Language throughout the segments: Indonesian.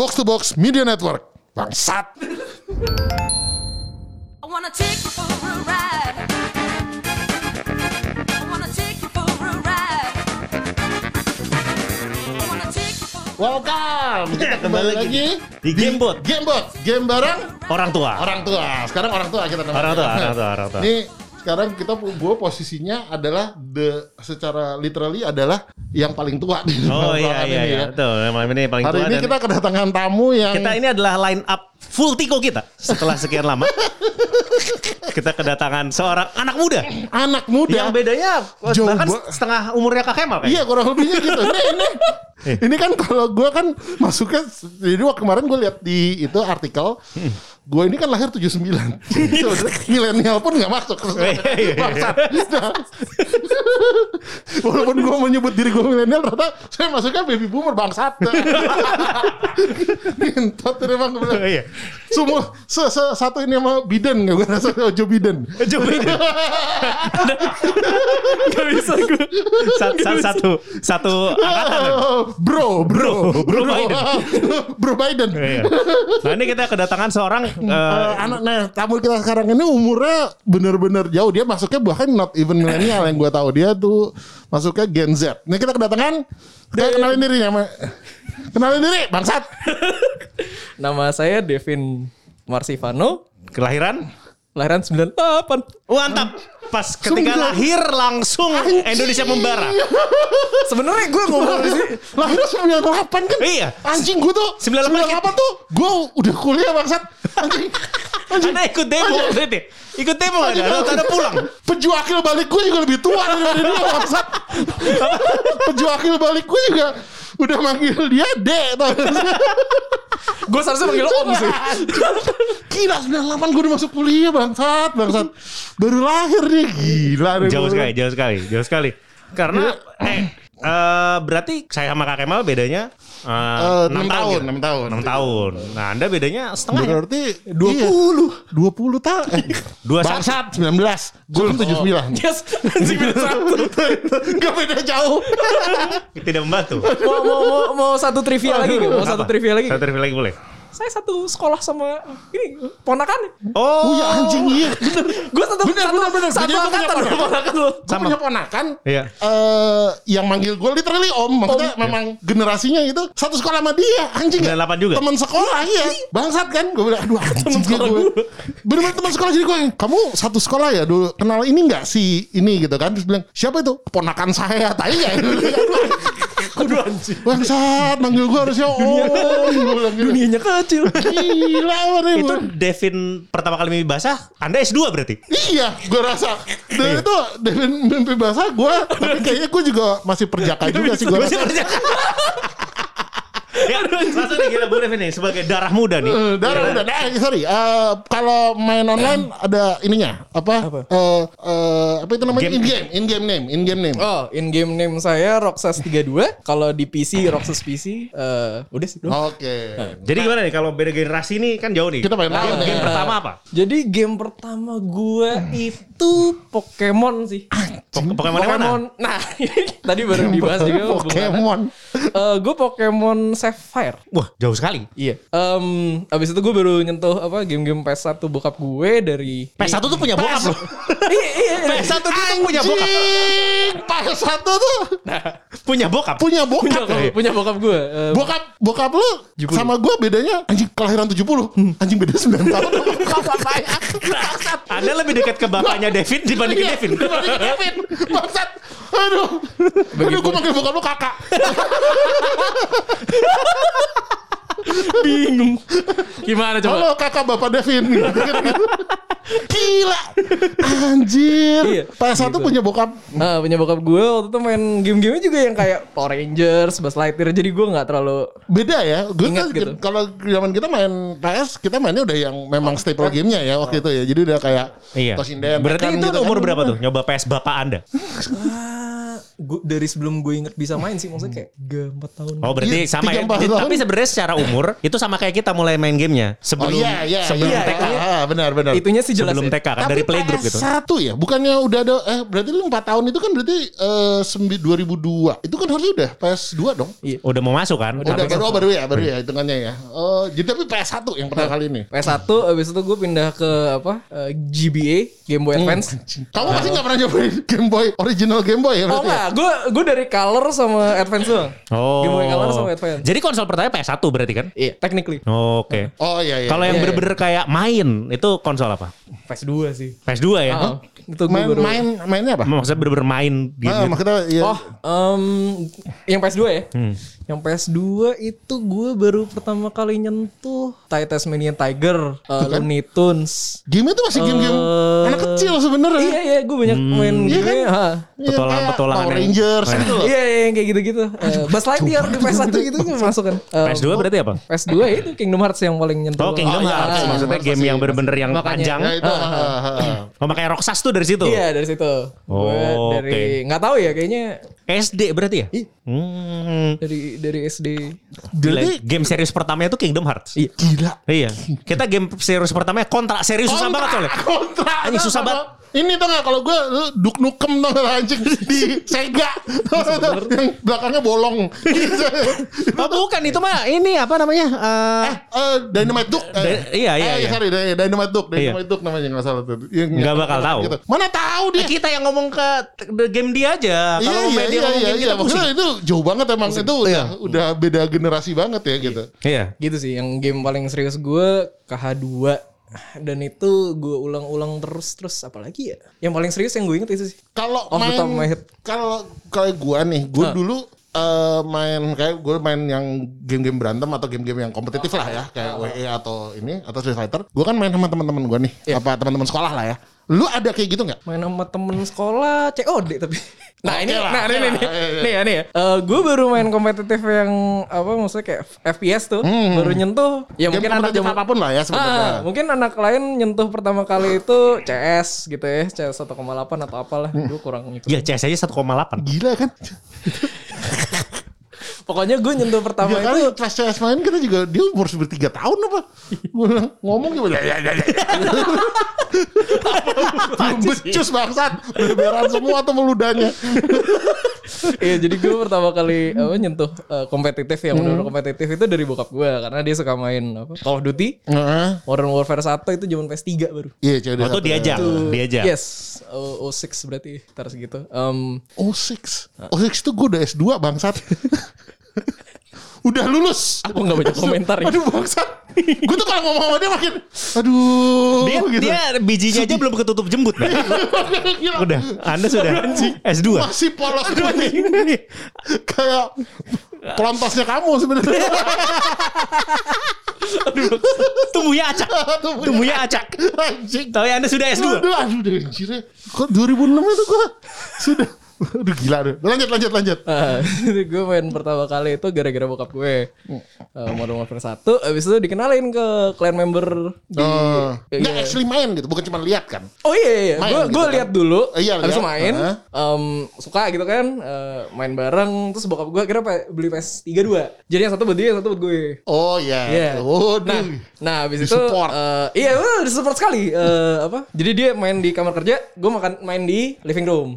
Box to Box Media Network. Bangsat. I wanna take you for a ride. I wanna take you for a ride. I wanna take you for a Welcome. Kita kembali lagi Di Gamebot. Gamebot. Game bareng Orang tua. orang tua. Sekarang orang tua kita namanya. Orang tua, orang tua, orang tua. Ini sekarang kita gue posisinya adalah the secara literally adalah yang paling tua di Oh iya ruangan iya ini iya. ya. Betul. Malam ini paling Hari tua ini dan kita kedatangan tamu yang kita ini adalah line up full tiko kita setelah sekian lama. kita kedatangan seorang anak muda anak muda. yang bedanya Jauh bahkan ba- setengah umurnya Kak Kemal kayaknya. Iya kurang lebihnya gitu. Ini ini, Eh. ini kan kalau gue kan masuknya jadi waktu kemarin gue lihat di itu artikel Hmm. Gue ini kan lahir 79 Sebenarnya Milenial pun gak masuk Iya, iya, iya. Bangsat. Nah, Walaupun gue menyebut diri gue milenial Ternyata saya masuknya baby boomer bangsat Ngintot ini emang gue bilang. Iya. Semua se, se- Satu ini sama Biden Gue rasa Joe Biden Joe Biden. Gak bisa gue. Satu, satu, satu angkatan. Oh, Bro Bro Bro Biden. Bro Biden Iya. Nah ini kita kedatangan seorang eh, Eh, anak nah tamu kita sekarang ini umurnya bener-bener jauh dia masuknya bahkan not even milenial yang gue tahu dia tuh masuknya Gen Z. Ini kita kedatangan dia kenalin diri nama kenalin diri bangsat. Nama saya Devin Marsivano, kelahiran. Lahiran 98. Mantap. Pas ketika Sungguh. lahir langsung Indonesia membara. Sebenarnya gue ngomong di sini Lahir 98 kan? Iya. Anjing gue tuh 98 98 tuh gue udah kuliah bangsat. Anjing. Anjing. Anda ikut demo berarti. Ikut demo gak ada? Anda pulang? Pejuakil balik gue juga lebih tua daripada dia bangsat. Pejuakil balik gue juga udah manggil dia Dek gue seharusnya panggil Om sih. Gila 98 gue udah masuk kuliah bangsat Bangsat. Baru lahir nih Gila nih Jauh sekali, jauh sekali, jauh sekali. Karena eh eh, berarti saya sama Kak Kemal bedanya enam 6 tahun, enam tahun. Enam tahun. Nah, Anda bedanya setengah. ya? Berarti 20 20 tahun eh, Dua Bangsat 19 Gue kan 79 Yes, anjing satu. Gak beda jauh Tidak membantu. Mau, mau, mau, mau satu trivia lagi? Mau satu trivia lagi? Satu trivia lagi boleh. Saya satu sekolah sama ini ponakan. Oh, Oh ya anjing iya. Gue satu Bener, satu, bener, bener. satu gua punya angkatan. ponakan. sama ponakan. Lo. Gue punya ponakan. Iya. eh Yang manggil gue literally om. Maksudnya memang generasinya itu Satu sekolah sama dia Anjing. Ya 98 juga? Teman sekolah iya. Bangsat kan? Gue bilang aduh anjing gue Bener-bener teman sekolah. Jadi gue Kamu satu sekolah ya? Dulu Kenal ini gak si ini? Gitu kan. Terus bilang siapa itu? Ponakan saya. Tai ya Kudu anjing Bangsat Manggil gue harusnya om Gue bilang gitu Dunianya kecil. Gila mana itu Devin pertama kali mimpi basah, Anda S2 berarti. Iya, gue rasa. Dan itu Devin mimpi basah gue, tapi kayaknya gue juga masih perjaka juga sih gue Masih rasa. Ya, langsung nih gila Bu Devin nih sebagai darah muda nih. Eh, Darah udah, nah, sorry. Eh, kalau main online ada ininya apa? Apa? Eh, eh, apa itu namanya? Game. In game, in game name, in game name. Oh, in game name saya Roxas 32. Kalau di PC Roxas PC eh udah sih. Oke. Jadi gimana nih kalau beda generasi nih kan jauh nih. Kita pengen tahu game, game pertama apa? Jadi game pertama gue itu Pokemon sih. Pok- Pokemon yang mana? Pokemon. Nah, ini tadi baru dibahas juga. Pokemon. Eh, gue Pokemon Sapphire. Wah, jauh sekali. Iya. Em, abis itu gue baru nyentuh apa game-game PS1 bokap gue dari PS1 tuh punya bokap loh. iya, iya, iya. PS1 tuh punya bokap. Anjing, Pas satu tuh Punya bokap. punya punya, bokap. bokap, punya bokap gue. Em, Bokap bokap lu sama gue bedanya anjing kelahiran 70. Anjing beda 9 tahun. Saya? Anda lebih dekat ke bapaknya Devin dibandingin Iya, Devin. dibanding Kevin. Bangsat. Aduh. Aduh, gue manggil bokap lu kakak. bingung. Gimana coba? Halo kakak bapak Devin. Gitu. Gila. Anjir. Iya. PS1 punya bokap. Nah, punya bokap gue waktu itu main game-game juga yang kayak Power Rangers, Buzz Lightyear. Jadi gue nggak terlalu Beda ya. Gue kan gitu. kalau zaman kita main PS, kita mainnya udah yang memang staple gamenya ya waktu itu ya. Jadi udah kayak Iya. Toshinden. Berarti itu gitu umur kan. berapa tuh? Nyoba PS bapak Anda. Gua, dari sebelum gue inget bisa main sih maksudnya kayak 3 4 tahun. Oh berarti Iya, sama ya. empat Jadi- tahun. Tapi sebenarnya secara umur itu sama kayak kita mulai main gamenya Oh sebelum iya iya sebelum iya. TK. Ah, benar benar. Itunya sih jelas Sebelum ya. TK kan dari playgroup gitu. Satu ya, bukannya udah ada eh berarti lu 4 tahun itu kan berarti eh sembi- 2002. Itu kan harusnya udah PS2 dong. Udah mau masuk kan? Udah Tapi- baru baru ya, baru ya hitungannya ya. Oh, jadi tapi PS1 yang pertama kali ini. PS1 abis itu gue pindah ke apa? eh, GBA, Game Boy Advance. Kamu pasti nggak pernah nyobain Game Boy original Game Boy ya Oh berarti? ya? enggak, gue gue dari Color sama Advance doang. Oh. Game Boy Color sama Advance. Jadi konsol pertama PS1 berarti kan? Iya, technically. Oke. Oh iya iya. Kalau yang Iya, iya. bener-bener kayak main itu konsol apa? PS2 sih. PS2 ya? Ah, itu gue main baru. main mainnya apa? Maksudnya bener-bener main gitu. Ah, maksudnya ya. Oh, em, yang PS2 ya? Hmm. Yang PS2 itu gue baru pertama kali nyentuh Thai Tasmanian Tiger, uh, Looney Tunes. game itu masih game-game Eh, anak kecil sebenarnya. Iya iya, gue banyak main Iya game. kan? ha. Iya, Petualangan- petualangan Power Rangers gitu loh. Iya iya yang kayak gitu-gitu. Uh, Buzz Lightyear di PS1 gitu masuk kan. Um, PS2 berarti apa? PS2 ya itu Kingdom Hearts yang paling nyentuh. Oh Kingdom Oh, iya, Hearts. Maksudnya game yang bener-bener yang Makanya. panjang. Ya itu. Oh makanya Roxas tuh dari situ. Iya dari situ. Oh, dari nggak tahu ya kayaknya SD berarti ya? Iya. Hmm. dari dari SD. Gila, Jadi- game serius pertamanya itu Kingdom Hearts. Iya. Gila. Iya. Kita game serius pertamanya kontra serius susah banget soalnya. Kontra. Anjing, susah banget. Ini tau gak kalau gue duk nukem tau gak anjing di Sega. yang belakangnya bolong. Oh bukan itu mah ini apa namanya? Eh, Eh, Dynamite Duke. Eh, iya, iya, eh, iya. sorry, Dy- Dynamite Duke. Iya. Dynamite Duke namanya nggak salah tuh. Yang- Nggak bakal tahu. Gitu. Mana tahu dia. kita yang ngomong ke the game dia aja. Iya Kalau iya media iya ngomong iya, game iya. Maksudnya itu jauh banget emang itu udah udah beda generasi banget ya gitu. Iya. Gitu sih yang game paling serius gue KH2 dan itu gue ulang-ulang terus terus apalagi ya yang paling serius yang gue inget itu sih Kalau main kalau kayak gua nih, gua Hah. dulu eh, main kayak gue main yang game-game berantem atau game-game yang kompetitif lah ya kayak WE atau ini atau Street Fighter. Gua kan main sama teman-teman gua nih, Iya. apa teman-teman sekolah lah ya. Lu ada kayak gitu nggak? main sama temen sekolah COD tapi nah Oke ini lah, nah ini nih lah. nih Iya, iya. nih ya nih ya gue baru main kompetitif yang apa maksudnya kayak FPS tuh baru nyentuh ya Game mungkin anak zaman apa pun lah ya sebenarnya. Ah, mungkin anak lain nyentuh pertama kali itu CS gitu ya CS 1,8 atau apalah gue kurang ngikut Ya CS aja 1,8. Gila kan? pokoknya gue nyentuh pertama kali itu pas CS main kita juga dia umur tiga tahun apa? Ngomong gimana? Ya, ya, ya, ya. Becus bangsat. Beberan semua tuh meludahnya. Iya jadi gue pertama kali apa nyentuh eh, kompetitif yang Hmm. benar kompetitif itu dari bokap gue karena dia suka main apa Call of Duty Heeh. Modern Warfare 1 itu zaman PS3 baru. Iya, cewek Oh tuh diajak, diajak. Yes, O- O6 berarti tar segitu. Um, Oh six, oh six tuh gue udah S 2 bangsat. udah lulus. aku nggak baca komentar ya. Aduh bangsat. gue tuh kalau ngomong sama dia makin, aduh. Dia, gitu. dia bijinya aja belum ketutup jembut. Gila. Udah, Anda sudah S2. Masih polos banget. Kayak pelontosnya kamu sebenarnya. Tumbuhnya acak. Tumbuhnya acak. Anjing. Ya Anda sudah S2. Aduh, aduh, anjirnya. Kok 2006 itu gue sudah. Aduh gila deh. Lanjut, lanjut, lanjut. Ah, gue main pertama kali itu gara-gara bokap gue. Uh, Modern Warfare 1 abis itu dikenalin ke clan member di. Iya. Nggak actually main gitu, bukan cuma lihat kan. Oh iya iya, gue gitu kan? lihat dulu, Eh, iya, habis itu main, Heeh. em, suka gitu kan, eh, main bareng, terus bokap gue kira beli PS 3 dua, jadi yang satu buat dia, yang satu buat gue. Oh iya. Iya. Oh, Nah, nah habis itu eh, iya, wah, disupport sekali. Eh, apa? Jadi dia main di kamar kerja, gue makan main di living room,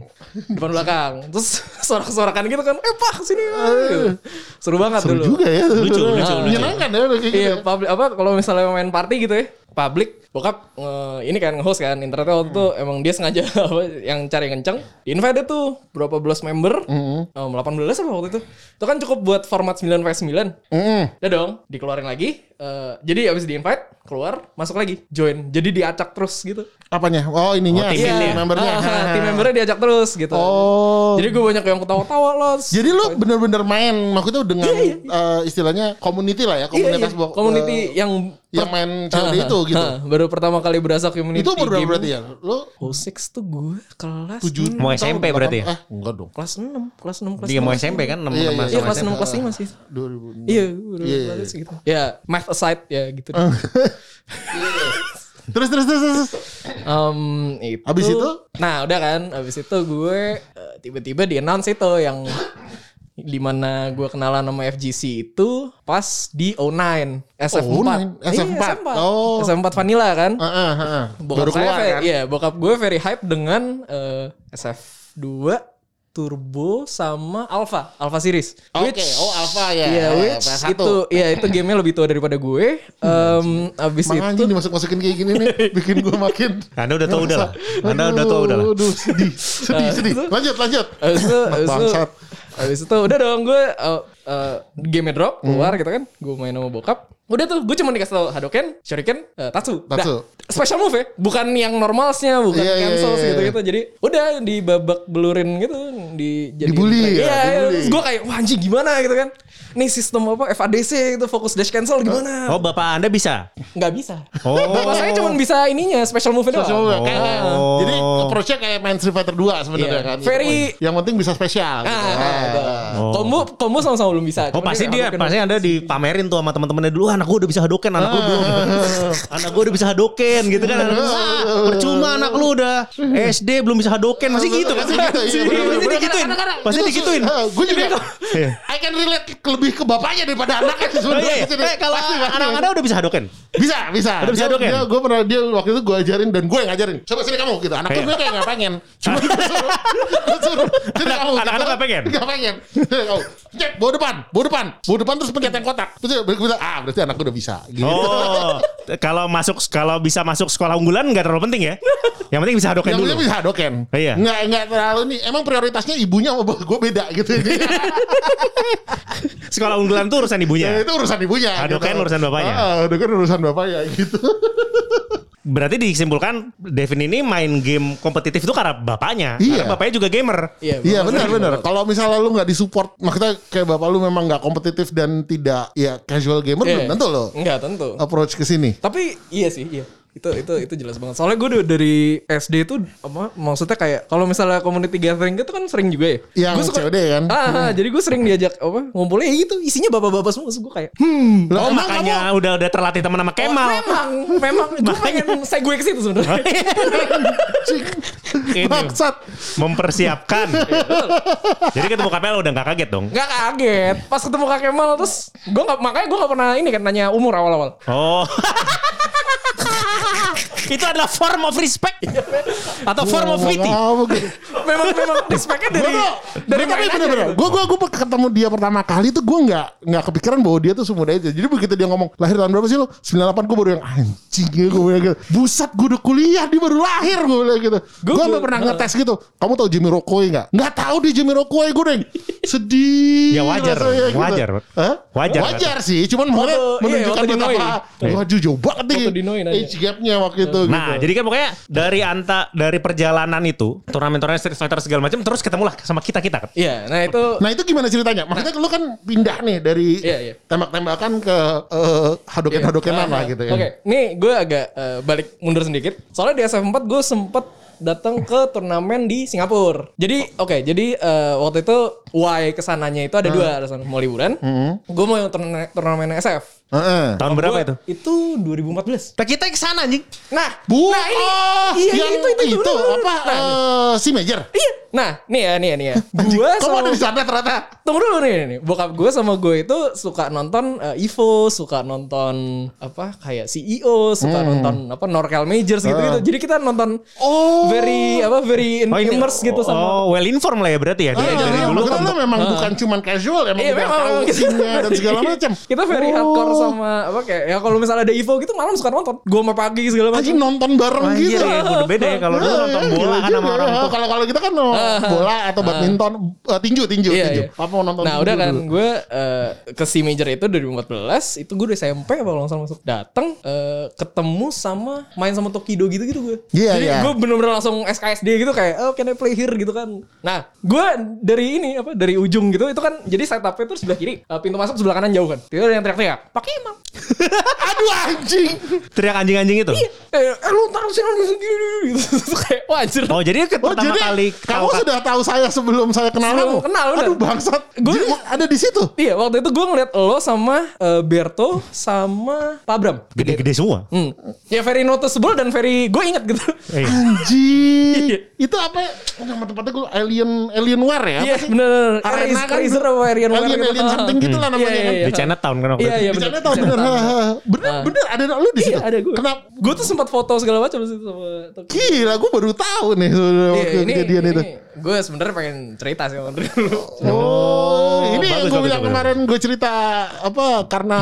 depan belakang. Terus sorak-sorakan gitu kan, eh pak sini. gitu. Seru banget Seru dulu. juga ya. Lucu, lucu, lucu. Menyenangkan ya kayak gitu. Iya, ya. public apa kalau misalnya main party gitu ya, public bokap nge- ini kan nge-host kan internetnya waktu itu emang dia sengaja apa yang cari kenceng di invite dia tuh berapa belas member Em, 18 apa waktu itu itu kan cukup buat format 9 vs 9 Mm. udah dong dikeluarin lagi Eh, jadi abis di invite keluar masuk lagi join jadi diacak terus gitu Apanya? Oh ininya. Oh, tim intinya. membernya. Ah, tim membernya diajak terus gitu Oh. jadi gue banyak yang ketawa-tawa loh Jadi lu bener-bener main, maksudnya dengan eh, istilahnya community lah ya, Iya, iya. komunitas bo- community eh, yang yang main COD itu gitu. Ah, baru pertama kali berasa community Itu umur berapa berarti ya? Lu O6 tuh gue kelas tujuh Mau tahun, SMP berarti ya? Eh, enggak dong. kelas 6, kelas 6, kelas Dia 6. mau SMP kan 6 Iya, iya. Iya, kelas 6, kelas 5 sih. 2000. Iya, Iya, kelas iya. segitu. Ya, math aside ya gitu. deh. Terus terus terus terus. Em, itu. Abis itu? Nah udah kan. Abis itu gue eh, tiba-tiba di announce itu yang di mana gue kenalan sama FGC itu pas di O9 SF4 O9, Iya, SF4. Oh. SF4 Vanilla kan Heeh, heeh. bokap Baru saya keluar kan? iya bokap gue very hype dengan eh, SF2 Turbo sama Alpha Alpha series Oke, oh Alpha ya. Iya, Eh, which PS1. itu iya itu gamenya lebih tua daripada gue. Em, abis Makanya itu dimasuk-masukin kayak gini nih bikin gue makin Anda udah tahu udah lah. Anda udah tahu udah lah. Aduh, sedih, sedih, sedih. Lanjut, lanjut. abis itu abis itu, Bangsat. abis itu udah dong gue uh, uh, game drop keluar gitu kan. Gue main sama bokap. Udah tuh gue cuma dikasih tau Hadoken, Shuriken, uh, Tatsu. Dah. Tatsu. special move ya, bukan yang normalsnya, bukan Iya, iya, cancel iya, iya. gitu-gitu. Jadi udah di babak belurin gitu, di jadi Dibully ya, Iya, dibully. Terus gue kayak wah anjing gimana gitu kan. Nih sistem apa FADC itu fokus dash cancel gimana? Oh, Bapak Anda bisa? Nggak bisa. Oh. Bapak saya cuma bisa ininya special move doang. Special move, kayak- Oh. Jadi approach-nya kayak main Street Fighter 2 sebenarnya Iya. kan. Very- Yang penting bisa spesial. gitu. Ah, Ah. Oh. Combo combo sama-sama belum bisa. Oh Cuma pasti dia, pasti anda dipamerin tuh sama teman-temannya dulu. Anak gue udah bisa hadoken, anak gue belum. anak gue udah bisa hadoken gitu kan. Anak, "Wah, percuma anak lu udah SD belum bisa hadoken. Masih gitu kan? Masih gitu, iya, bener, Pasti digituin. Pasti digituin. ah, Gue juga Iya. I can relate ke- lebih ke bapaknya daripada anaknya sih Oh, sebenarnya. iya, kalau Pasti, pasti. anak anda udah bisa hadoken. bisa, bisa. Udah bisa? Dia, gue pernah dia waktu itu gue ajarin dan gue yang ngajarin. Coba sini kamu gitu. Anaknya Iya. gue kayak nggak pengen. Cuma gue suruh, gue suruh. Sini Anak- kamu. anak-anak gitu. nggak pengen? Nggak pengen. Kamu. Cek, bawa depan, bawa depan, bawa depan terus pencet yang kotak. Terus bilang, ah berarti anak gue udah bisa. Gitu. Oh, kalau masuk kalau bisa masuk sekolah unggulan nggak terlalu penting ya. Yang penting bisa hadoken Yang dulu. penting bisa Hadoken. Iya. Nggak, nggak terlalu nih. Emang prioritasnya ibunya sama gue beda gitu. Sekolah unggulan tuh urusan Ya, ibunya. itu urusan ibunya. Hadoken urusan bapaknya. Ah, Hadoken urusan bapaknya gitu. Berarti disimpulkan Devin ini main game kompetitif itu karena bapaknya. Iya. Karena bapaknya juga gamer. Iya, Iya benar benar. Kalau misalnya lu nggak disupport, maksudnya kayak bapak lu memang nggak kompetitif dan tidak ya casual gamer, Iya. belum tentu lo Enggak tentu. approach ke sini. Tapi iya sih, iya. Itu itu itu jelas banget. Soalnya gue dari SD itu apa maksudnya kayak kalau misalnya community gathering itu kan sering juga ya. Yang Gua COD kan? Ah, ah, jadi gue sering diajak apa ngumpulnya ya gitu, isinya bapak-bapak semua. Gue kayak, hmm, Oh makanya udah udah terlatih teman sama Kemal. memang, memang gue pengen saya gue ke situ sebenarnya. Bangsat. Mempersiapkan. Jadi ketemu Kapel udah nggak kaget dong. Gak kaget. Pas ketemu Kak Kemal terus gue nggak makanya gue gak pernah ini kan nanya umur awal-awal. Oh. Itu adalah form of respect atau form of pity. Memang memang respectnya dari tuh, dari gue tapi bener-bener. gitu. Gue gue gue ketemu dia pertama kali tuh gue nggak nggak kepikiran bahwa dia tuh semudah itu. Jadi begitu dia ngomong lahir tahun berapa sih lo? 98 gue baru yang anjing ya gue gitu. Buset gue udah kuliah dia baru lahir gue bilang gitu. Gue Gua- sampai pernah gua- ngetes gitu. Kamu tahu Jimmy Rockway nggak? Nggak tahu dia Jimmy Rockway gue deh. Sedih. Ya wajar, rasanya gitu. wajar. Hah? Wajar. Wajar sih. Cuman makanya iya, menunjukkan di betapa waduh jauh banget nih. Di. Age gapnya waktu itu. Nah, gitu. jadi kan pokoknya dari anta dari perjalanan itu, turnamen-turnamen Street Fighter segala macam terus ketemulah sama kita-kita kan. Iya, nah itu Nah itu gimana ceritanya? Maksudnya lu kan pindah nih dari Iya, iya. tembak-tembakan ke eh, hadoken-hadokenan lah Ah, gitu ya. Oke, nih gue agak eh, balik mundur sedikit. Soalnya di SF4 gue sempet datang ke turnamen di Singapura. Jadi oke, jadi eh, waktu itu why ke sananya itu ada dua alasan. Mau liburan, gue mau yang turna- turnamen SF. Heeh. Tahun berapa Gua- itu? Itu 2014. Nah, kita ke sana anjing. Nah, Bu, nah ini, oh, iya, yang itu, itu, itu, apa? Nah, eh, si Major. iya. Nah, nih ya, nih ya, nih ya. Kamu sama ada di sana ternyata. Tunggu dulu nih, nih. Bokap gue sama gue itu suka nonton eh, Evo, suka nonton apa kayak CEO, suka nonton apa Norcal Majors gitu-gitu. Jadi kita nonton Oh. very apa very Oh, ini- immerse gitu sama Oh, well informed lah ya berarti ya. Ah, Dari, dari iya, dulu kan. lu memang bukan cuman casual, emang Iya udah memang, gitu. dan segala macam. Kita very Oh. hardcore sama apa kayak ya kalau misalnya ada Evo gitu malam suka nonton. Gue sama pagi segala Anjing macam. nonton bareng Wah, gitu. iya, udah beda ya kalau dulu Ah, nonton iya, bola kan sama juga. orang. Kalau kalau kita kan no, bola atau badminton, eh, tinju, tinju, Iya, tinju. iya. Apa mau nonton? Nah udah kan gue eh, ke si major itu 2014 itu gue udah SMP apa salah masuk datang eh, ketemu sama main sama Tokido gitu gitu gue. Iya, Jadi iya. gue bener-bener langsung SKSD gitu kayak oh can I play here gitu kan. Nah gue dari ini apa dari ujung gitu itu kan jadi setupnya tuh sebelah kiri pintu masuk sebelah kanan jauh kan. Itu ada yang teriak-teriak pak Kemal. Aduh anjing. Teriak anjing-anjing itu. Eh, eh, lu taruh sini segini gitu. Kayak wah anjir. Oh jadi ke Oh pertama jadi kali kamu kau- sudah tahu saya sebelum saya kenal Sebelum kamu? kenal. Aduh bangsat. Gua- Jadi ada di situ. Iya, waktu itu gue ngeliat lo sama eh, Berto sama Pak Bram. gede-gede semua. Hmm. Ya very noticeable dan very gue inget gitu. Eh, Anjing. Iya. Itu apa? Nama tempatnya gue Alien Alienware ya? Iya sih? bener. Arena kan Razer apa Arian Alien Alien something gitu lah namanya Iya, kan. iya, di Chinatown kan waktu Iya, itu. iya Di bener. Sana tahu bener. Bener bener ada lu di situ. Iya ada gue. Kenapa? Gue tuh sempat foto segala macam di situ sama. Gila, gue baru tahu nih Iya, waktu ini, kejadian itu. Gue sebenarnya pengen cerita sih dulu. Oh, ini yang bagus, gue bagus, bilang bagus. kemarin gue cerita apa karena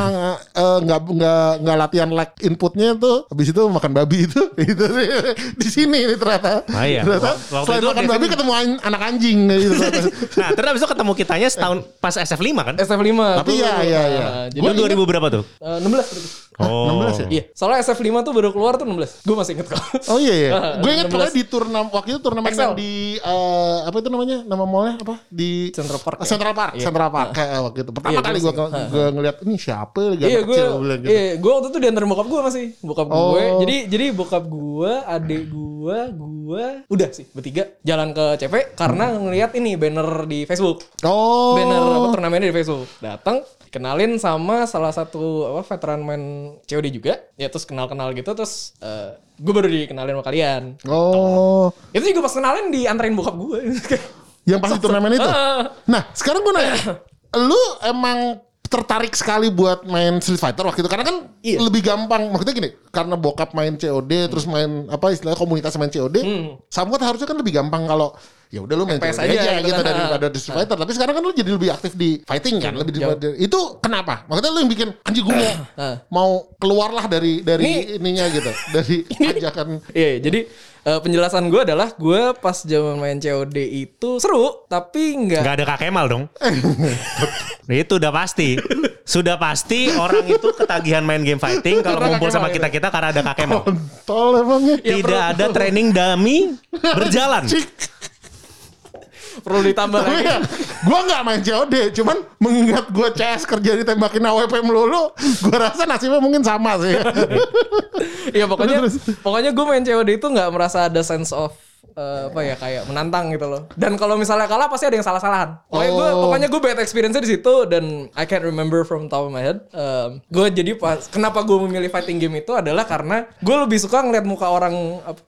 eh, nggak nggak nggak latihan like inputnya tuh habis itu makan babi itu itu di sini nih ternyata. Ah, iya. Ternyata Waktu selain itu makan babi ketemu an- anak anjing gitu. ternyata. Nah terus abis itu ketemu kitanya setahun pas SF5 kan? SF5. Tapi iya, iya. Jadi Gue 2000 berapa tuh? eh, 16 berarti. Oh. 16 ya? Iya, soalnya SF5 tuh baru keluar tuh 16. Gue masih inget kok. Oh iya iya. Gue ingat 16. pokoknya di turnamen waktu itu turnamen Excel. yang eh, apa itu namanya? Nama mallnya apa? Di Central Park ya? Central Park, Iya. Central Park kayak waktu itu. Pertama Iya, kali gue gue gue ngeliat ini siapa lagi Iya gue, kecil gue bilang gitu. iya gue waktu itu diantarin bokap gue masih bokap gue. Oh. Jadi jadi bokap gue, adik gue, gue udah sih bertiga jalan ke CP karena ngeliat ini banner di Facebook. Oh. Banner apa turnamennya di Facebook. Datang kenalin sama salah satu apa veteran main COD juga. Ya terus kenal-kenal gitu terus eh, gue baru dikenalin sama kalian. Oh. Itu juga pas kenalin diantarin bokap gue. Yang pas di turnamen itu. Ah. Nah, sekarang gue nanya, lu emang tertarik sekali buat main Street Fighter waktu itu karena kan Iya. lebih gampang maksudnya gini karena bokap main COD terus main apa istilahnya komunitas main COD somewhat harusnya kan lebih gampang kalau ya udah lu main FPS COD aja aja, gitu kan. daripada di Street Fighter tapi sekarang kan lu jadi lebih aktif di fighting kan lebih di, itu kenapa maksudnya lu yang bikin anjing gue mau Ah. mau keluarlah dari dari Nih. ininya gitu dari ajakan Iya, jadi eh, penjelasan gue adalah gue pas zaman main COD itu seru, tapi nggak Gak ada Kak Kemal dong. itu udah pasti. Sudah pasti orang itu ketagihan main game fighting kalau ngumpul sama Kemal kita-kita karena ada Kak Kemal. kontol emangnya Ya, Tidak ada training dummy berjalan. Perlu ditambah lagi. Iya, gue nggak main COD, cuman mengingat gue CS kerja ditembakin AWP melulu, gue rasa nasibnya mungkin sama sih. Iya pokoknya Terus, pokoknya gue main COD itu nggak merasa ada sense of eh, apa ya kayak menantang gitu loh. Dan kalau misalnya kalah pasti ada yang salah-salahan. Pokoknya gue Oh. pokoknya gue bad experience di situ dan I can't remember from top of my head. Um, gue jadi pas kenapa gue memilih fighting game itu adalah karena gue lebih suka ngeliat muka orang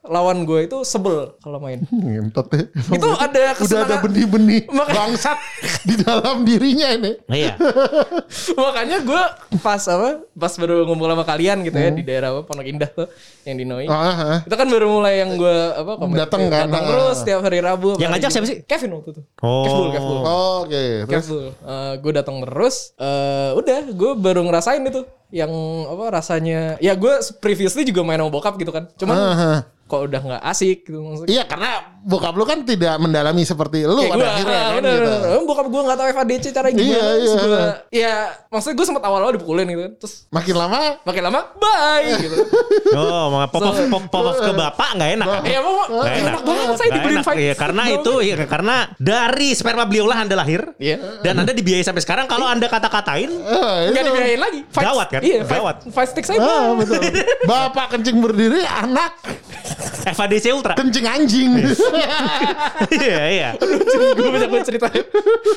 lawan gue itu sebel kalau main. Ngentot ya. Itu ada Udah ada kesenangan- benih-benih Makanya- bangsat di dalam dirinya ini. Iya. Makanya gue pas apa pas baru ngumpul sama kalian gitu ya di daerah apa Pondok Indah tuh yang di Noi. Ah, ah. Itu kan baru mulai yang gue apa komen- Datang kan, datang terus tiap hari Rabu. Yang ngajak siapa sih? Kevin waktu itu. Oh. Kevbul, Kevbul. Oh, Oke, terus Kevbul. gue datang terus. eh udah, gue baru ngerasain itu yang apa rasanya. Ya gue previously juga main sama bokap gitu kan. Cuman Ah, ah. Kok udah nggak asik gitu maksudnya. Iya karena bokap lu kan tidak mendalami seperti lu Kayak pada gue, akhirnya kan bener, gitu. bener. Bokap gue gak tau FADC cara gimana. Iya, iya. gua, ya maksudnya gue sempat awal-awal dipukulin gitu. Terus Makin lama makin lama, bye gitu. Oh, mau pop off, pop, pop off ke bapak nggak enak. kan? Ya mau Nggak enak banget saya Nggak dibeliin enak, fight. iya, karena itu iya, karena dari sperma beliaulah Anda lahir. Iya. Dan Anda dibiayai sampai sekarang kalau Anda kata-katain eh, Gak itu. dibiayain lagi. Fight- Gawat kan? Iya, Gawat. Fight stick saya Ah, betul. Bapak kencing berdiri, anak FADC Ultra. kencing anjing. Iya, iya. gue banyak banget cerita.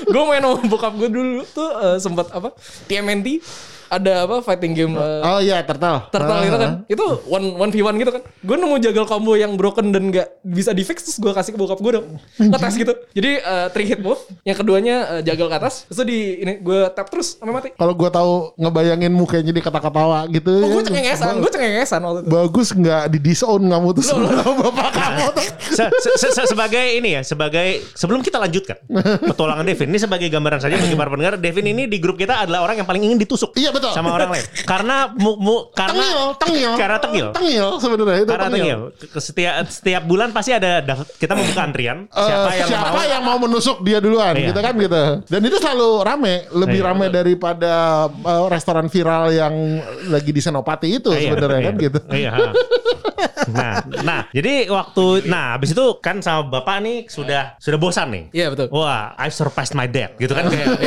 gue main sama bokap gue dulu tuh eh, sempat apa? TMNT ada apa fighting game eh, oh iya, tertal. Turtle gitu kan. Itu one one v one gitu kan. Gue nemu jagal combo yang broken dan gak bisa di fix terus gue kasih ke bokap gue dong. Ngetes gitu. Jadi eh, three hit move. Yang keduanya eh, jagal ke atas. Terus di ini gue tap terus sampai mati. Kalau gua tahu ngebayangin mukanya jadi kata-katawa gitu. Oh, gue cengengesan, gue cengengesan waktu itu. Bagus nggak di disown kamu tuh sama bapak kamu tuh. Se- se- se- se- sebagai ini ya, sebagai sebelum kita lanjutkan petualangan Devin ini sebagai gambaran saja bagi para pendengar, Devin ini di grup kita adalah orang yang paling ingin ditusuk. Iya, betul. Sama orang lain. Karena mu, mu- karena Tengil, tengil. Karena tengil. Tengil sebenarnya itu Karena tengil. Ke Setiap setiap bulan pasti ada kita membuka antrian. Eh, Siapa yang siapa mau yang mau menusuk dia duluan Iya. gitu kan gitu. Dan itu selalu rame, lebih Iya, rame betul. daripada eh, restoran viral yang lagi di Senopati itu Iya, sebenarnya iya. kan gitu. Iya. nah, nah, jadi waktu nah habis itu kan sama bapak nih sudah sudah bosan nih. Iya, betul. Wah, I surpassed my dad gitu kan kayak.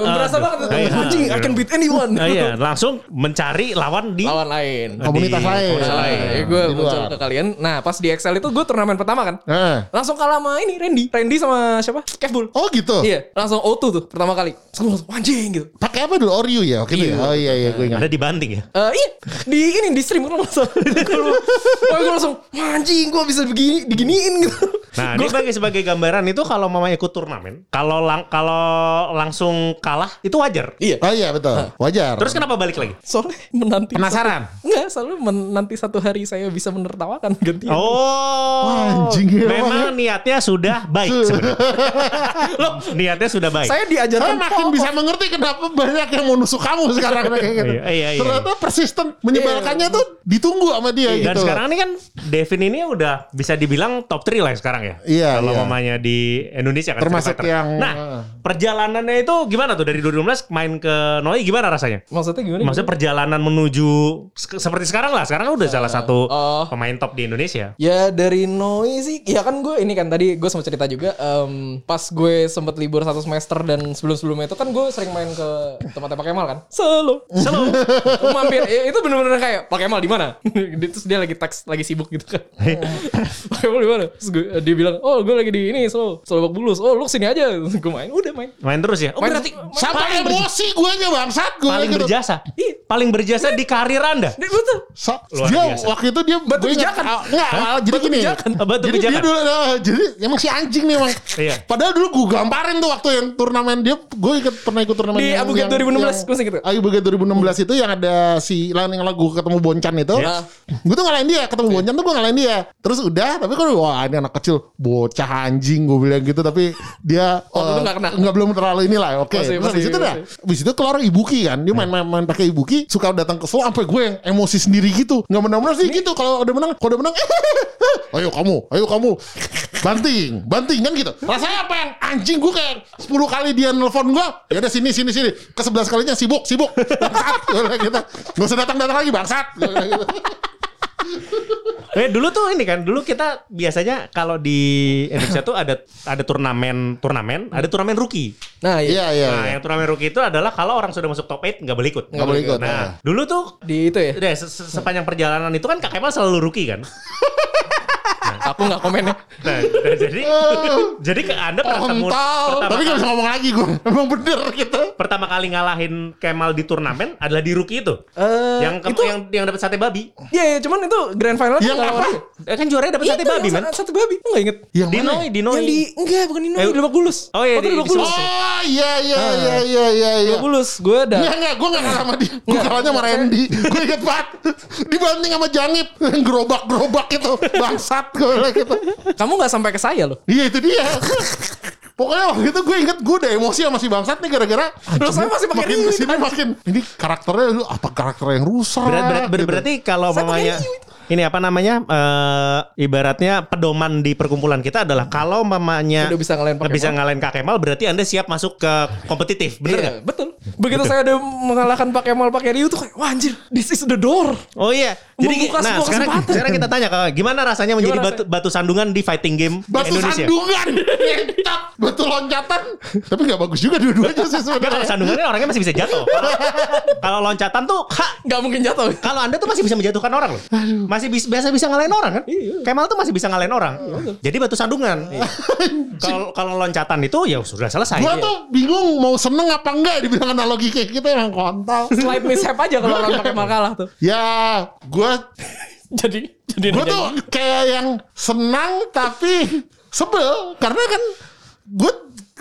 Iya, berasa banget. Iya. Anjing, I can beat anyone. Nah, iya, langsung mencari lawan di Lawan lain. Komunitas di- lain. komunitas Nah, lain. ya gue Di muncul ke kalian. Nah, pas di Excel itu gue turnamen pertama kan. Heeh. Langsung kalah sama ini Randy. Randy sama siapa? Kevbul. Oh gitu. Iya, langsung O2 tuh pertama kali. Terus gue langsung anjing gitu. Pakai apa dulu? Oreo ya waktu itu. ya? Iya. Oh iya iya gue ingat. Ada dibanting ya. Eh iya, di ini di stream kan langsung. Gue langsung "Wah, anjing gue bisa begini diginiin gitu. Nah, ini sebagai sebagai gambaran itu kalau mama ikut turnamen, kalau lang kalau langsung kalah itu wajar. Iya. Oh iya betul. Wajar. Terus kenapa balik lagi? Soalnya menanti Penasaran? satu- Enggak, soalnya menanti satu hari saya bisa menertawakan gantian. Oh, Anjing, ya, memang niatnya sudah baik sebenarnya. Loh, niatnya sudah baik. Saya Saya diajarkan makin pokok. bisa mengerti kenapa banyak yang mau nusuk kamu sekarang kayak gitu. Iya, iya, iya. Ternyata persisten menyebalkannya tuh ditunggu sama dia Dan gitu. sekarang ini kan Devin ini udah bisa dibilang top 3 lah sekarang ya. Iya, Kalau iya. mamanya di Indonesia kan. Termasuk yang- Nah, perjalanannya itu gimana tuh dari 2016 main ke Noi gimana rasanya? Maksudnya gimana? Maksudnya perjalanan menuju se- seperti sekarang lah. Sekarang kan udah salah satu Oh. pemain top di Indonesia. Ya dari Noi sih, ya kan gue ini kan tadi gue sempat cerita juga em, pas gue sempet libur satu semester dan sebelum-sebelumnya itu kan gue sering main ke tempatnya Pak Kemal kan. Selo. Selo. Mampir. Ya, itu bener-bener kayak Pak Kemal di mana? Terus dia lagi teks lagi sibuk gitu kan. Pak Kemal di mana? Terus gue, dia bilang, "Oh, gue lagi di ini Solo, Solo Bak Bulus. Oh, lu sini aja." Gue main, udah main. Main terus ya? Oh, Main- berarti main- Sampai emosi gue nya bangsat gue paling gitu. berjasa. Paling berjasa di karir Anda. Dia betul. So- Luar dia biasa. waktu itu dia Batu pijakan. ah, Enggak, ah, jadi Batu gini. pijakan. Ah, batu jadi dia dulu ah, jadi emang si anjing nih emang. Iya. Padahal dulu gue gamparin tuh waktu yang turnamen dia gue ikut pernah ikut turnamen Di Abu Ghait yang- 2016, yang- gue tuh. Abu Ghait 2016 itu yang ada si lain yang lagu ketemu Boncan itu. Iya. Gue tuh ngalahin dia, ketemu Boncan tuh gue ngalahin dia. Terus udah, tapi kan wah ini anak kecil bocah anjing gue bilang gitu tapi dia Oh, eh, lu nggak kena? nggak belum terlalu inilah. Oke. Terus masih- di situ dah. Habis itu keluar Ibuki kan. Dia main-main main pakai Ibuki, suka datang ke Solo sampai gue yang emosi sendiri gitu. Nggak menang-menang sih gitu. Kalau udah menang, kalau udah menang, ayo kamu, ayo kamu. Banting, banting kan gitu. Rasanya apa yang anjing gue kayak 10 kali dia nelfon gue. Ya udah sini sini sini. Ke 11 kalinya sibuk, sibuk. Bangsat. Gitu. Gak usah datang-datang lagi bangsat. Gitu. Eh dulu tuh ini kan, dulu kita biasanya kalau di Indonesia tuh ada ada turnamen turnamen, ada turnamen rookie. Nah, Iya, iya. iya. Nah, iya. yang turnamen rookie itu adalah kalau orang sudah masuk top 8 nggak boleh ikut. Nggak boleh ikut. Nah, Nah. dulu tuh Di itu ya. se- se- sepanjang perjalanan itu kan Kak Kemal selalu rookie kan. Aku nggak komen ya. Nah, nah, jadi jadi ke Anda pertama, Tapi gak bisa ngomong lagi gue. Emang bener gitu. pertama kali ngalahin Kemal di turnamen adalah di rookie itu. Eh, yang itu yang yang dapat sate babi. Iya, iya, cuman itu grand final Yang nggak apa? Eh, kan juaranya dapat sate Itu babi, man. sa- Sate babi, lu nggak inget? Yang Di mana? Noi, di Noi. Yang di enggak bukan di Noi, Eh, di Lebak Bulus. Oh iya, di- Lebak Bulus. Oh iya iya iya iya iya. iya. Lebak Bulus, gue ada. Enggak enggak, gue gak kalah sama dia. Gue kalahnya sama Randy. Gue inget banget. Dibanding sama Jangip. Gerobak-gerobak itu. Bangsat gue gitu. Kamu nggak sampai ke saya loh. Iya itu dia. Pokoknya waktu itu gue inget gue udah emosi sama si Bangsat nih gara-gara Terus saya masih pakai makin ke sini makin ini karakternya lu apa karakter yang rusak Berat, berat, ber- gitu. berarti kalau Saya mamanya ini apa namanya eh, ibaratnya pedoman di perkumpulan kita adalah kalau mamanya Udah bisa ngalahin Pak bisa Kemal. ngalahin Kak Kemal berarti anda siap masuk ke kompetitif bener Iya, nggak? betul. Begitu saya udah mengalahkan Pak Kemal pakai Ryu tuh kayak, wah anjir, this is the door. Oh iya jadi Membuka nah sekarang, kesempatan. sekarang kita tanya Kak, gimana rasanya menjadi Gimana batu, batu sandungan di fighting game Batu Indonesia? sandungan Ngentot Batu loncatan Tapi gak bagus juga dua-duanya sih Enggak, kalau sebenarnya sandungannya orangnya masih bisa jatuh. Kalau- loncatan tuh, Nggak mungkin jatuh. kalau anda tuh masih bisa menjatuhkan orang loh. Masih bis- biasa bisa ngalahin orang kan? Iya. Kemal tuh masih bisa ngalahin orang. Jadi batu sandungan. Kalau kalau loncatan itu ya sudah selesai. Gue tuh bingung mau seneng apa enggak dibilang analogi kayak gitu emang kontol. Slight mishap aja kalau orang Pak Kemal kalah tuh. Ya, gue Jadi jadi gue nanya tuh kayak yang senang tapi sebel karena kan gue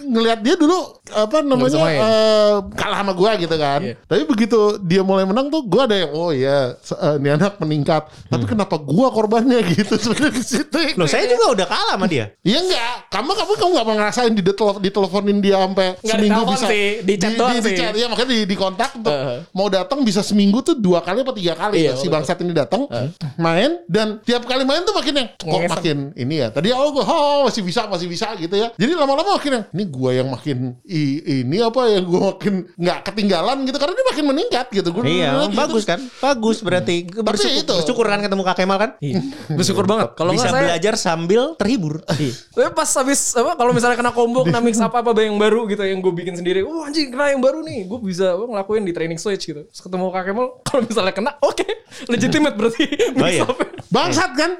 ngelihat dia dulu apa namanya eh, kalah sama gue gitu kan. Iya. Tapi begitu dia mulai menang tuh gue ada yang oh ya se- eh, ini anak meningkat. Tapi kenapa gue korbannya gitu sebenarnya di situ. Loh saya juga udah kalah sama dia. Iya enggak, kamu kamu kamu pernah ngerasain di diteleponin diteleponin dia sampai Nggak seminggu bisa sih, di di, sih. chat, iya makanya di, di kontak untuk Uh-huh. mau datang bisa seminggu tuh dua kali atau tiga kali Iya, tuh si bangsat ini datang main dan tiap kali main tuh makin yang kok makin ini ya. Tadi gue oh masih bisa masih bisa gitu ya. Jadi lama-lama makin yang ini gua yang makin i- ini apa ya gua makin nggak ketinggalan gitu karena dia makin meningkat gitu. Gua Iya, gitu. bagus kan? Bagus berarti. Bersyukur, itu- bersyukur kan ketemu Kak Kemal kan? Iya. Bersyukur banget. Kalau Bisa nggak saya belajar sambil terhibur. Tapi pas habis apa kalau misalnya kena combo kena mix apa apa yang baru gitu yang gue bikin sendiri. Wah anjing kena yang baru nih. Gue bisa apa, ngelakuin di training switch gitu. Terus ketemu Kak Kemal kalau misalnya kena oke legitimate berarti. Oh, iya. Bangsat kan?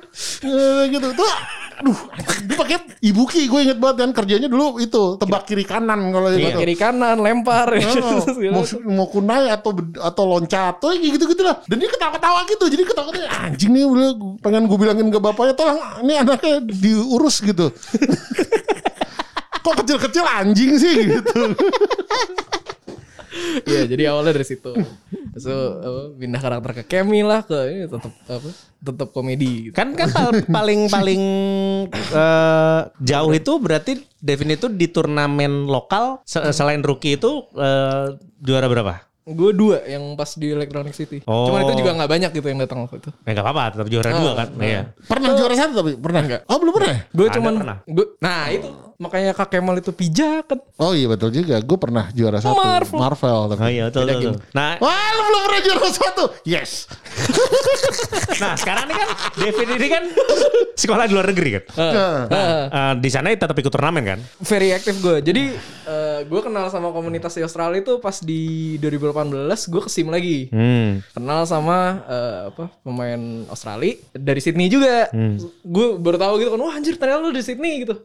Eh, gitu. Tuh aduh, dia pakai ibuki gue inget banget kan kerjanya dulu itu tebak kiri kanan kalau Iya. itu. Kiri kanan lempar. Oh, mau, mau kunai atau atau loncat atau gitu gitu lah dan dia ketawa-ketawa gitu jadi ketawa-ketawa anjing nih udah pengen gue bilangin ke bapaknya tolong ini anaknya diurus gitu kok kecil-kecil anjing sih gitu Iya, jadi awalnya dari situ. So, apa, pindah karakter ke Kemi lah ke ini tetap apa? Tetap komedi gitu. Kan kan pal- paling paling eh, jauh itu berarti Devin itu di turnamen lokal se- selain rookie itu eh, juara berapa? Gue dua yang pas di Electronic City. Oh. Cuman itu juga nggak banyak gitu yang datang waktu itu. Ya enggak apa-apa, tetap juara dua kan. Iya. pernah juara satu tapi pernah nggak oh belum pernah ya? Gue cuman pernah. gua, nah itu makanya Kak Kemal itu pijakan. oh iya betul juga gue pernah juara satu Marvel. Marvel tapi Oh iya betul betul. betul. Nah, Wah lu belum pernah juara satu Yes nah sekarang ini kan Devin ini kan sekolah di luar negeri kan. Heeh. Eh, di sana tetap ikut turnamen kan? very aktif gue. Jadi gue kenal sama komunitas di Australia itu pas di 2018 gue ke SIM lagi. Hmm. Kenal sama eh, apa pemain Australia dari Sydney juga. Gue baru tahu gitu kan, wah anjir ternyata lu di Sydney gitu.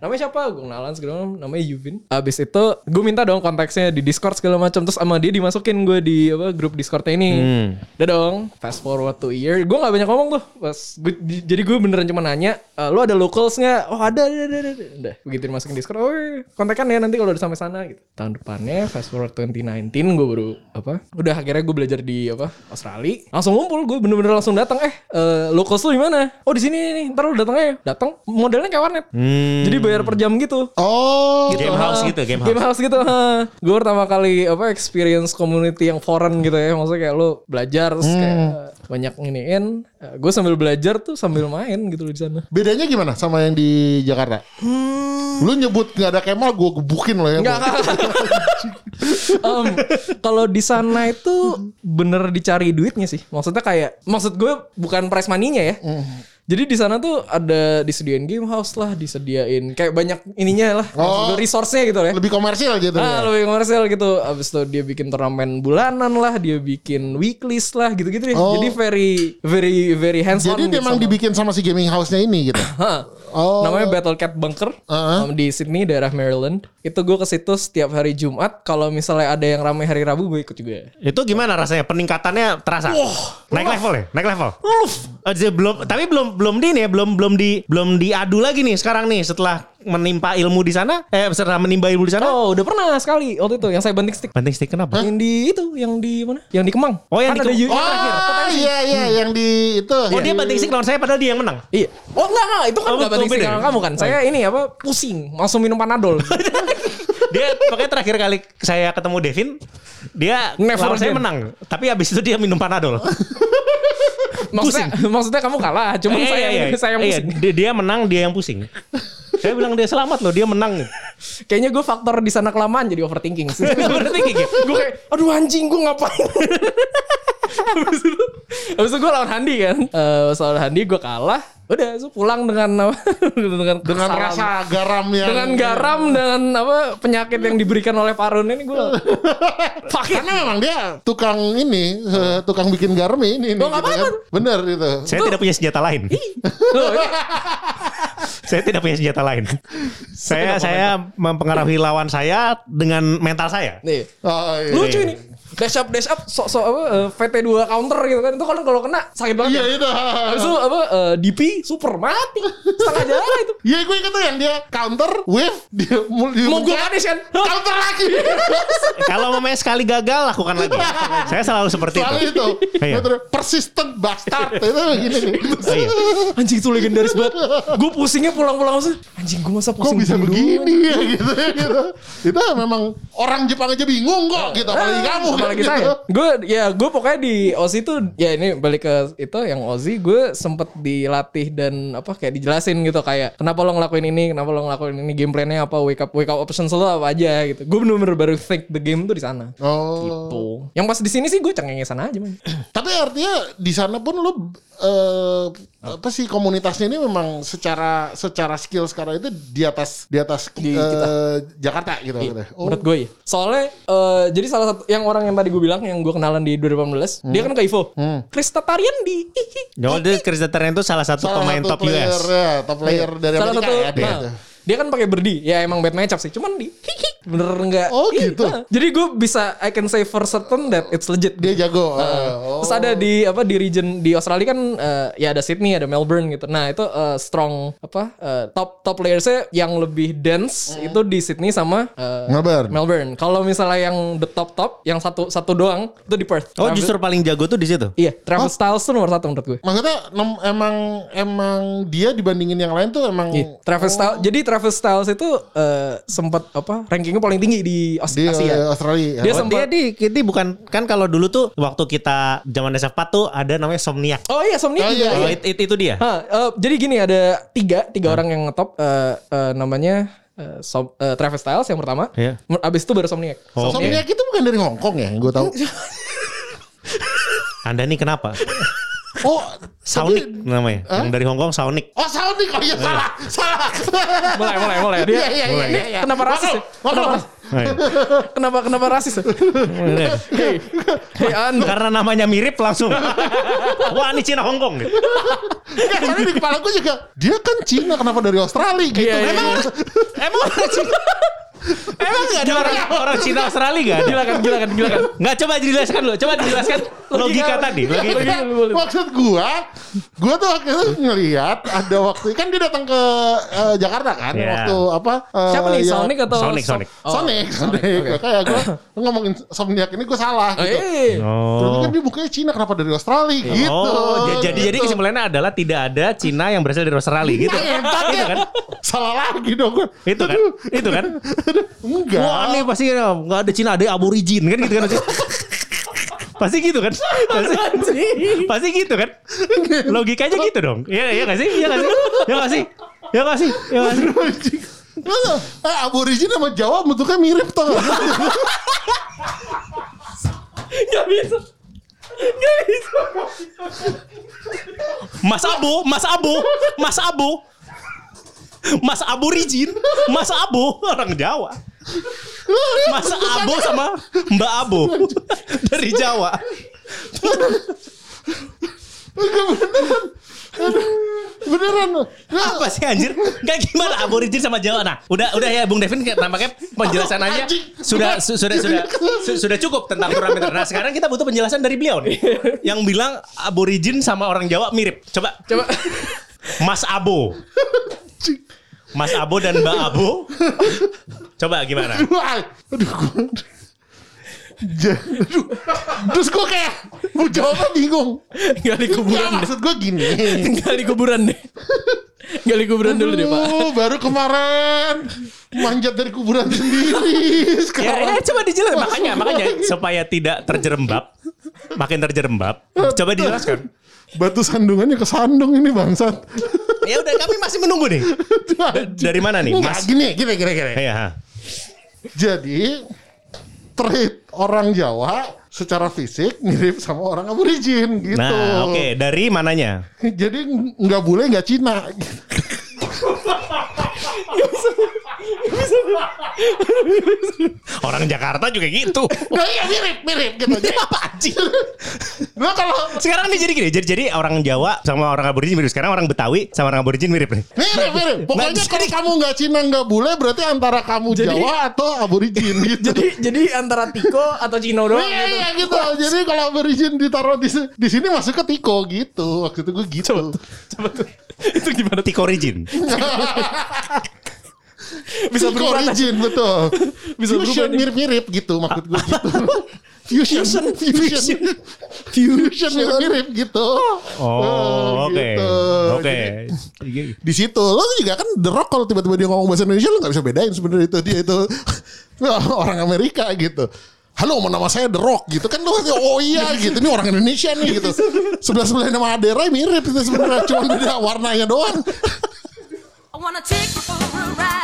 Namanya siapa? Gue kenalan segala macam. Namanya Yuvin. Abis itu gue minta dong konteksnya di Discord segala macam. Terus sama dia dimasukin gue di apa grup Discordnya ini. Hmm. Udah dong. Fast forward to year. Gue gak banyak ngomong tuh. Pas gua- jadi gue beneran cuma nanya, "Eh, lu ada locals nggak? Oh ada, ada, ada, ada. Udah. Begitu dimasukin Discord, oh iya, kontekan ya nanti kalau udah sampai sana gitu. Tahun depannya fast forward 2019 gue baru apa? Udah akhirnya gue belajar di apa? Australia. Langsung ngumpul gue bener-bener langsung datang. Eh, eh, locals lu di mana? Oh di sini nih. Ntar lu datang aja. Datang. Modelnya kayak warnet. Hmm. Jadi bayar per jam gitu. Oh Game ha. house gitu, game Game house gitu. Gue pertama kali apa experience community yang foreign gitu ya. Maksudnya kayak lu belajar terus kayak banyak nginiin. Gue sambil belajar tuh sambil main gitu di sana. Bedanya gimana sama yang di Jakarta? Lu nyebut nggak ada Kemal, gue gebukin loh ya. Enggak, Em, kalau di sana itu bener dicari duitnya sih. Maksudnya kayak maksud gue bukan prize money-nya ya. Jadi di sana tuh ada disediain game house lah, disediain kayak banyak ininya lah, gue resource-nya gitu ya. Lebih komersial gitu Ah, ya. lebih komersial gitu. Abis itu dia bikin turnamen bulanan lah, dia bikin weeklies lah, gitu-gitu deh. Oh. Jadi very, very, very hands on. Jadi emang dibikin sama si gaming house-nya ini gitu. Oh. Namanya Battle Cat Bunker Uh-huh. um, di Sydney, daerah Maryland. Itu gue ke situ setiap hari Jumat. Kalau misalnya ada yang ramai hari Rabu, gue ikut juga. Itu gimana rasanya? Peningkatannya terasa? naik level ya? Naik level? Oh, jadi belum tapi belum belum di ini ya, belum belum di belum diadu lagi nih sekarang nih setelah menimpa ilmu di sana, eh setelah menimba ilmu di sana. Oh, udah pernah sekali waktu itu yang saya banting stick. Penting stick kenapa? Yang di itu, yang di mana? Yang di Kemang. Oh, yang Kan di Kemang. yang terakhir. Oh iya iya yang di itu. Oh dia banting stick lawan saya padahal dia yang menang. Iya. Oh enggak enggak, itu kan Oh, enggak betul, banting stick kamu kan. Saya ini apa? Pusing, langsung minum Panadol. Dia pokoknya terakhir kali saya ketemu Devin, dia Never lawan saya menang. Tapi abis itu dia minum panadol. maksudnya maksudnya kamu kalah, cuman Iya, saya iya, iya. saya yang Iya, pusing. dia, dia menang, dia yang pusing. Saya bilang dia selamat loh, dia menang. Kayaknya gue faktor di sana kelamaan jadi overthinking. Overthinking ya? gue kayak, aduh anjing gue ngapain? habis itu, habis itu gue lawan Handi kan. Eh soal Handi gue kalah. Udah, so pulang dengan apa? dengan Dengan kesalahan. rasa garam yang dengan garam dengan apa penyakit yang diberikan oleh Parun ini gue. Karena memang dia tukang ini, eh, tukang bikin garam ini. ini Oh, gitu kan. Bener itu. Saya tidak punya senjata lain. Saya tidak punya senjata lain. saya saya mempengaruhi lawan saya dengan mental saya. Nih, Oh, iya. lucu ini. Dash up, dash up, sok sok apa eh, VT2 counter gitu kan. Itu kan kalau kena sakit banget. Iya ya. itu. Habis itu apa eh, DP super mati. Setengah jalan itu. Iya gue inget tuh yang dia counter, wave, dia mul- dia Mau gue kan? counter lagi. Kalau mau sekali gagal lakukan lagi. saya selalu seperti Soalnya itu. itu, Iya. Persistent bastard itu gini nih. Oh, iya. Anjing itu legendaris banget. Gue pusingnya pulang-pulang. Anjing gue masa Kok pusing bisa duluan? begini ya gitu, gitu. Itu memang orang Jepang aja bingung kok gitu apalagi kamu apalagi gitu. saya. Gue ya gue pokoknya di Ozzy tuh ya ini balik ke itu yang Ozzy gue sempet dilatih dan apa kayak dijelasin gitu kayak kenapa lo ngelakuin ini, kenapa lo ngelakuin ini game plan-nya apa, wake up wake up options lo apa aja gitu. Gue bener-bener baru think the game tuh di sana. Oh. Gitu. Yang pas di sini sih gue cengengesan aja man. Tapi artinya di sana pun lu eh, apa sih komunitasnya ini memang secara secara skill sekarang itu di atas di atas Di eh, kita. Jakarta gitu. gitu. Oh. Menurut gue ya. Soalnya eh, jadi salah satu yang orang yang tadi gue bilang yang gue kenalan di 2018, dia kan ke Ivo. Chris Tatarian di Oh, dia Chris Datarian itu salah satu Salah pemain satu top player, US. ya, top player dari salah Amerika satu ya dia. nah, dia kan pakai berdi ya emang bad matchup sih cuman di bener enggak Oh, gitu. jadi gue bisa I can say for certain that it's legit Dia jago. eh, oh. Terus ada di apa di region di Australia kan eh, ya ada Sydney, ada Melbourne gitu. Nah, itu eh, strong apa eh, top top playersnya yang lebih dense itu di Sydney sama eh, Melbourne. Melbourne. Kalau misalnya yang the top top yang satu satu doang itu di Perth. Oh, Travis- justru paling jago tuh di situ. Iya, Travis Styles tuh nomor satu menurut gue. Maksudnya emang emang dia dibandingin yang lain tuh emang Iya, Travis Styles. Jadi Travis Styles itu eh, sempat apa rankingnya paling tinggi di Aus- di Asia. Australia. Dia Oh, sempat- dia di, ini bukan kan kalau dulu tuh waktu kita zaman SF4 tuh ada namanya Somniac. Oh iya, Somnia Oh, iya, Oh, iya. it- it- itu dia. Hah, eh, jadi gini ada tiga tiga orang yang ngetop eh, eh, namanya eh, Som- eh, Travis Styles yang pertama. Iya. Mer- Abis itu baru Somniac. Oh. Somniac itu bukan dari Hong Kong ya, gue tahu. Anda nih kenapa? Oh, Sonic tapi- namanya. Yang dari Hong Kong Sonic. Oh, Sonic. Oh iya salah. Salah. mulai mulai mulai dia Iya, iya, iya, iya, iya. kenapa rasis ya? Kenapa. Iya. kenapa kenapa rasis? Hei, hei Anda. Karena namanya mirip langsung. Wah ini Cina Hong Kong. gitu. Enggak, soalnya di kepala gue juga dia kan Cina kenapa dari Australia gitu. Iya, iya, Emang iya. Emang orang Cina? Emang gak ada orang, orang Cina Australia gak ada? Gila kan, gila kan, gila kan. Nggak coba dijelaskan dulu. Coba dijelaskan logika tadi. Logika. Maksud gua, gua tuh waktu itu ngelihat ada waktu kan dia datang ke eh, Jakarta kan Iya. waktu apa? eh, Siapa nih? ya- Sonic atau Sonic, Sonic. Oh. Sonic, Sonic. Kayak gua ngomongin Somniac ini gua salah Oh, gitu. eh. Berarti Oh. kan dia bukanya Cina kenapa dari Australia gitu. Oh, jadi jadi Gitu. kesimpulannya adalah tidak ada Cina yang berasal dari Australia gitu. itu kan? Salah lagi dong gua. Itu kan? Itu kan? Enggak. Wah, ini pasti nggak ada Cina, ada aborigin kan gitu kan? Pasti gitu kan? Pasti, pasti gitu kan? Logikanya gitu dong. Iya iya nggak sih? Iya nggak sih? Iya nggak sih? Iya nggak sih? Iya nggak sih? Masa, eh, aborigin sama Jawa bentuknya mirip tau gak? Gak bisa. Gak bisa. Mas Abo, Mas Abo, Mas Abo. Mas Aborigin, Mas Abo orang Jawa. Mas Abo sama Mbak Abo dari Jawa. Beneran. Nah, Apa sih anjir? Gak gimana aborigin sama Jawa. Nah, udah udah ya Bung Devin kayak nampaknya penjelasan aja sudah su- sudah sudah su- sudah cukup tentang parameter. Nah, sekarang kita butuh penjelasan dari beliau nih. Yang bilang aborigin sama orang Jawa mirip. Coba Coba. Mas Abo. Mas Abo dan Mbak Abo. Coba gimana? Aduh aduh. Terus gue kayak mau jawabnya bingung. Ya, kuburan deh. maksud gue gini. Gak di kuburan deh. Gak di kuburan dulu deh pak. Baru kemarin manjat dari kuburan sendiri. Ya, Sekarang ya coba dijelaskan makanya makanya supaya tidak terjerembab, makin terjerembab. Coba dijelaskan. batu sandungannya kesandung ini bangsat. Ya udah kami masih menunggu nih. Dari mana nih, Mas? gini, gini, gini, gini. Iya. Jadi trait orang Jawa secara fisik mirip sama orang aborigin gitu. Nah, oke, dari mananya? Jadi nggak boleh nggak Cina. Orang Jakarta juga gitu. Nah iya mirip mirip gitu. Jadi apa anjing? Nah kalau Sekarang nih jadi gini, jadi, jadi orang Jawa sama orang aborigin mirip. Sekarang orang Betawi sama orang aborigin mirip nih. mirip mirip. Pokoknya Nah, kalau kamu nggak Cina nggak bule berarti antara kamu Jadi- Jawa atau aborigin gitu. Jadi jadi antara Tiko atau Cino doang. Iya gitu. iya gitu. Jadi kalau aborigin ditaruh di di sini masuk ke Tiko gitu. Waktu itu gue gitu. Coba tuh. Itu gimana? Tiko origin. Bisa berubah. origin betul. Bisa berubah Fusion mirip-mirip gitu maksud gue gitu. Fusion, fusion, fusion mirip-mirip gitu. Oh, oke. gitu. Oke. di situ lo juga kan The Rock kalau tiba-tiba dia ngomong bahasa Indonesia lo nggak bisa bedain sebenarnya itu dia itu orang Amerika gitu halo nama saya The Rock gitu kan lu oh iya gitu ini orang Indonesia nih gitu sebelah sebelah nama Adera mirip itu sebenarnya cuma beda warnanya doang I wanna take you for a ride.